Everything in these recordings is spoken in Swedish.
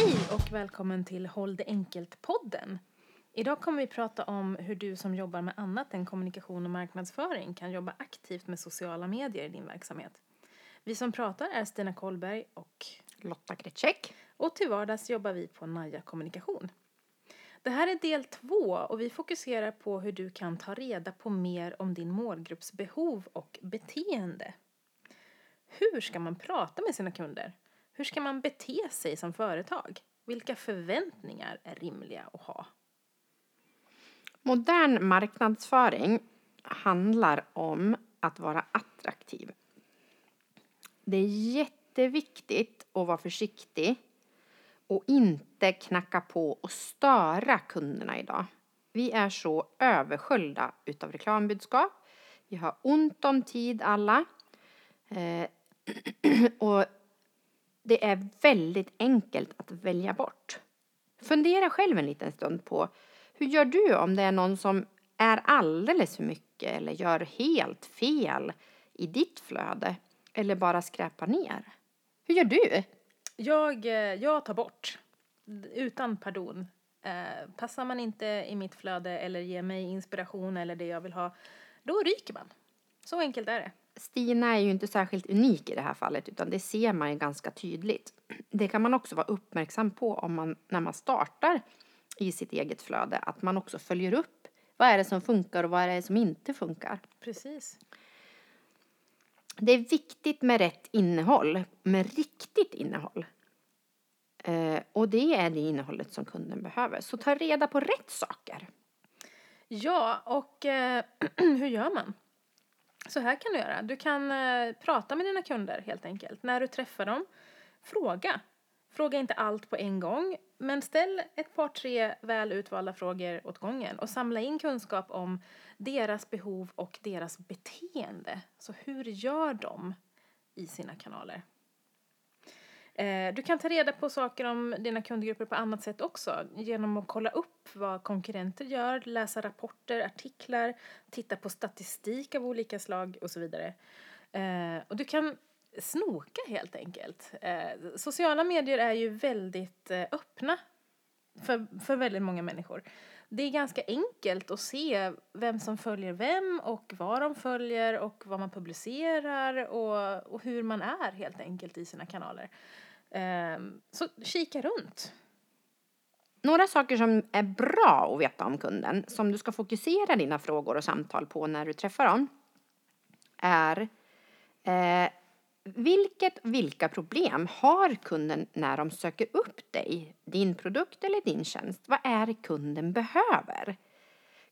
Hej och välkommen till Håll det enkelt-podden. Idag kommer vi prata om hur du som jobbar med annat än kommunikation och marknadsföring kan jobba aktivt med sociala medier i din verksamhet. Vi som pratar är Stina Kollberg och Lotta Gretschek. och till vardags jobbar vi på Naja Kommunikation. Det här är del två och vi fokuserar på hur du kan ta reda på mer om din målgrupps behov och beteende. Hur ska man prata med sina kunder? Hur ska man bete sig som företag? Vilka förväntningar är rimliga att ha? Modern marknadsföring handlar om att vara attraktiv. Det är jätteviktigt att vara försiktig och inte knacka på och störa kunderna idag. Vi är så översköljda utav reklambudskap. Vi har ont om tid alla. Eh, och det är väldigt enkelt att välja bort. Fundera själv en liten stund på hur gör du om det är någon som är alldeles för mycket eller gör helt fel i ditt flöde eller bara skräpar ner? Hur gör du? Jag, eh, jag tar bort, utan pardon. Eh, passar man inte i mitt flöde eller ger mig inspiration eller det jag vill ha, då ryker man. Så enkelt är det. Stina är ju inte särskilt unik i det här fallet utan det ser man ju ganska tydligt. Det kan man också vara uppmärksam på om man, när man startar i sitt eget flöde, att man också följer upp vad är det som funkar och vad är det som inte funkar. Precis. Det är viktigt med rätt innehåll, med riktigt innehåll. Eh, och det är det innehållet som kunden behöver. Så ta reda på rätt saker. Ja, och eh, hur gör man? Så här kan du göra. Du kan eh, prata med dina kunder helt enkelt. När du träffar dem, fråga. Fråga inte allt på en gång, men ställ ett par tre väl utvalda frågor åt gången och samla in kunskap om deras behov och deras beteende. Så hur gör de i sina kanaler? Eh, du kan ta reda på saker om dina kundgrupper på annat sätt också genom att kolla upp vad konkurrenter gör, läsa rapporter, artiklar, titta på statistik av olika slag och så vidare. Eh, och du kan snoka helt enkelt. Eh, sociala medier är ju väldigt öppna för, för väldigt många människor. Det är ganska enkelt att se vem som följer vem och vad de följer och vad man publicerar och, och hur man är helt enkelt i sina kanaler. Ehm, så kika runt. Några saker som är bra att veta om kunden, som du ska fokusera dina frågor och samtal på när du träffar dem, är eh, vilket, vilka problem har kunden när de söker upp dig, din produkt eller din tjänst? Vad är det kunden behöver?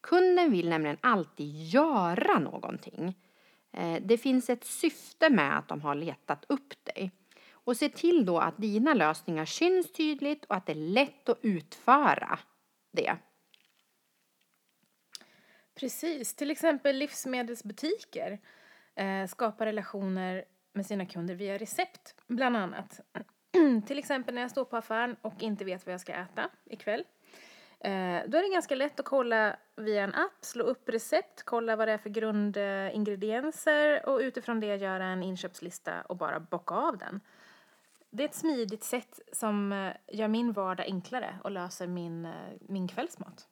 Kunden vill nämligen alltid göra någonting. Eh, det finns ett syfte med att de har letat upp dig. Och se till då att dina lösningar syns tydligt och att det är lätt att utföra det. Precis, till exempel livsmedelsbutiker eh, skapar relationer med sina kunder via recept, bland annat. till exempel när jag står på affären och inte vet vad jag ska äta ikväll. Eh, då är det ganska lätt att kolla via en app, slå upp recept, kolla vad det är för grundingredienser och utifrån det göra en inköpslista och bara bocka av den. Det är ett smidigt sätt som eh, gör min vardag enklare och löser min, eh, min kvällsmat,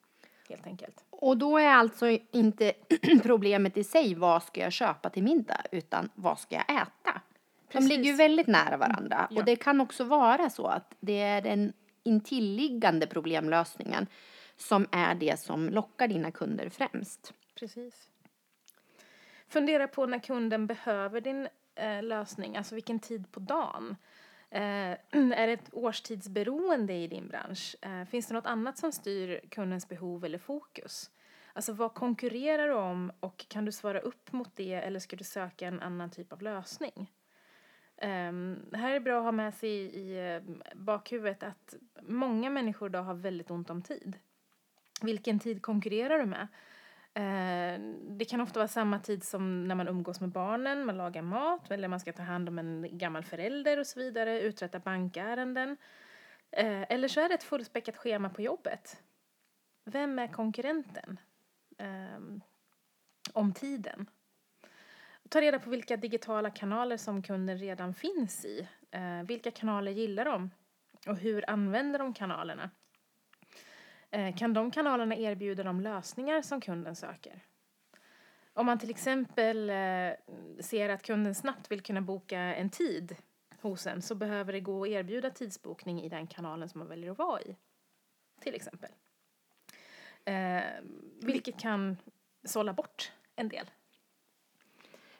helt enkelt. Och då är alltså inte problemet i sig vad ska jag köpa till middag utan vad ska jag äta? Precis. De ligger ju väldigt nära varandra Ja. och det kan också vara så att det är den intilliggande problemlösningen som är det som lockar dina kunder främst. Precis. Fundera på när kunden behöver din eh, lösning, alltså vilken tid på dagen. Eh, är det ett årstidsberoende i din bransch? Eh, finns det något annat som styr kundens behov eller fokus? Alltså vad konkurrerar du om och kan du svara upp mot det eller ska du söka en annan typ av lösning? Um, det här är bra att ha med sig i, i bakhuvudet att många människor idag har väldigt ont om tid. Vilken tid konkurrerar du med? Eh, det kan ofta vara samma tid som när man umgås med barnen, man lagar mat eller man ska ta hand om en gammal förälder och så vidare, uträtta bankärenden. Eh, eller så är det ett fullspäckat schema på jobbet. Vem är konkurrenten eh, om tiden? Ta reda på vilka digitala kanaler som kunden redan finns i. Eh, vilka kanaler gillar de? Och hur använder de kanalerna? Eh, kan de kanalerna erbjuda de lösningar som kunden söker? Om man till exempel eh, ser att kunden snabbt vill kunna boka en tid hos en så behöver det gå att erbjuda tidsbokning i den kanalen som man väljer att vara i. Till exempel. Eh, vilket kan sålla bort en del.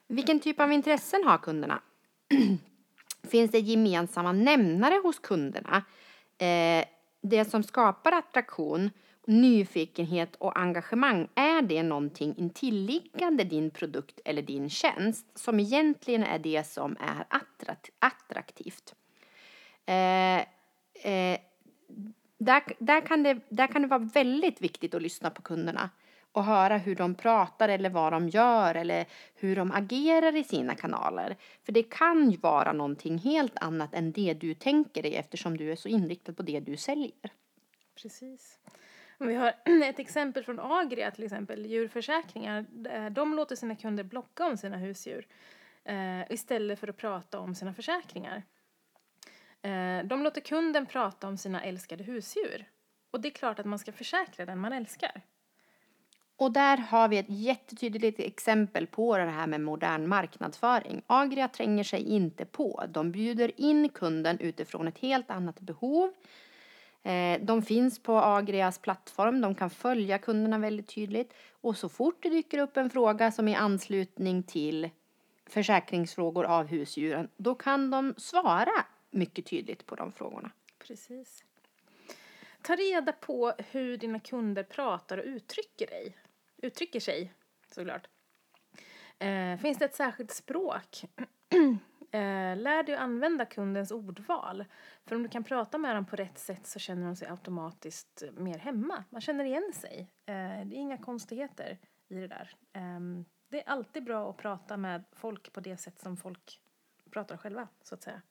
Vilken typ av intressen har kunderna? Finns det gemensamma nämnare hos kunderna? Eh, det som skapar attraktion, nyfikenhet och engagemang, är det någonting intilliggande din produkt eller din tjänst som egentligen är det som är attraktivt? Eh, eh, där, där, kan det, där kan det vara väldigt viktigt att lyssna på kunderna och höra hur de pratar eller vad de gör eller hur de agerar i sina kanaler. För det kan ju vara någonting helt annat än det du tänker dig eftersom du är så inriktad på det du säljer. Precis. Vi har ett exempel från Agria till exempel, djurförsäkringar. Eh, de låter sina kunder blocka om sina husdjur eh, istället för att prata om sina försäkringar. Eh, de låter kunden prata om sina älskade husdjur. Och det är klart att man ska försäkra den man älskar. Och där har vi ett jättetydligt exempel på det här med modern marknadsföring. Agria tränger sig inte på. De bjuder in kunden utifrån ett helt annat behov. Eh, de finns på Agrias plattform, de kan följa kunderna väldigt tydligt. Och så fort det dyker upp en fråga som är i anslutning till försäkringsfrågor av husdjuren, då kan de svara mycket tydligt på de frågorna. Precis. Ta reda på hur dina kunder pratar och uttrycker dig uttrycker sig, såklart. Eh, finns det ett särskilt språk? eh, lär dig att använda kundens ordval. För om du kan prata med dem på rätt sätt så känner de sig automatiskt eh, mer hemma. Man känner igen sig. Eh, det är inga konstigheter i det där. Ehm, det är alltid bra att prata med folk på det sätt som folk pratar själva, så att säga.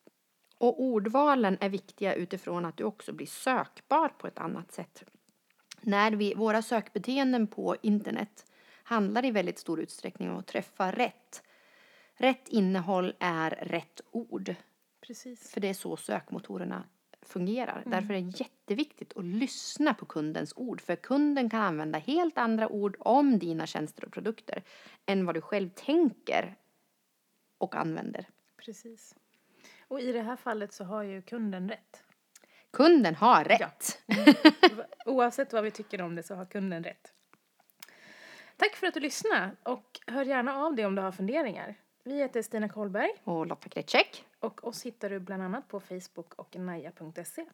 Och ordvalen är viktiga utifrån att du också blir sökbar på ett annat sätt när vi, våra sökbeteenden på internet handlar i väldigt stor utsträckning om att träffa rätt. Rätt innehåll är rätt ord. Precis. För det är så sökmotorerna fungerar. Mm. Därför är det jätteviktigt att lyssna på kundens ord. För kunden kan använda helt andra ord om dina tjänster och produkter än vad du själv tänker och använder. Precis. Och i det här fallet så har ju kunden rätt. Kunden har rätt. Ja. Mm. Oavsett vad vi tycker om det så har kunden rätt. Tack för att du lyssnade och hör gärna av dig om du har funderingar. Vi heter Stina Kolberg. Och Lotta Kretschek. Och oss hittar du bland annat på Facebook och naja.se.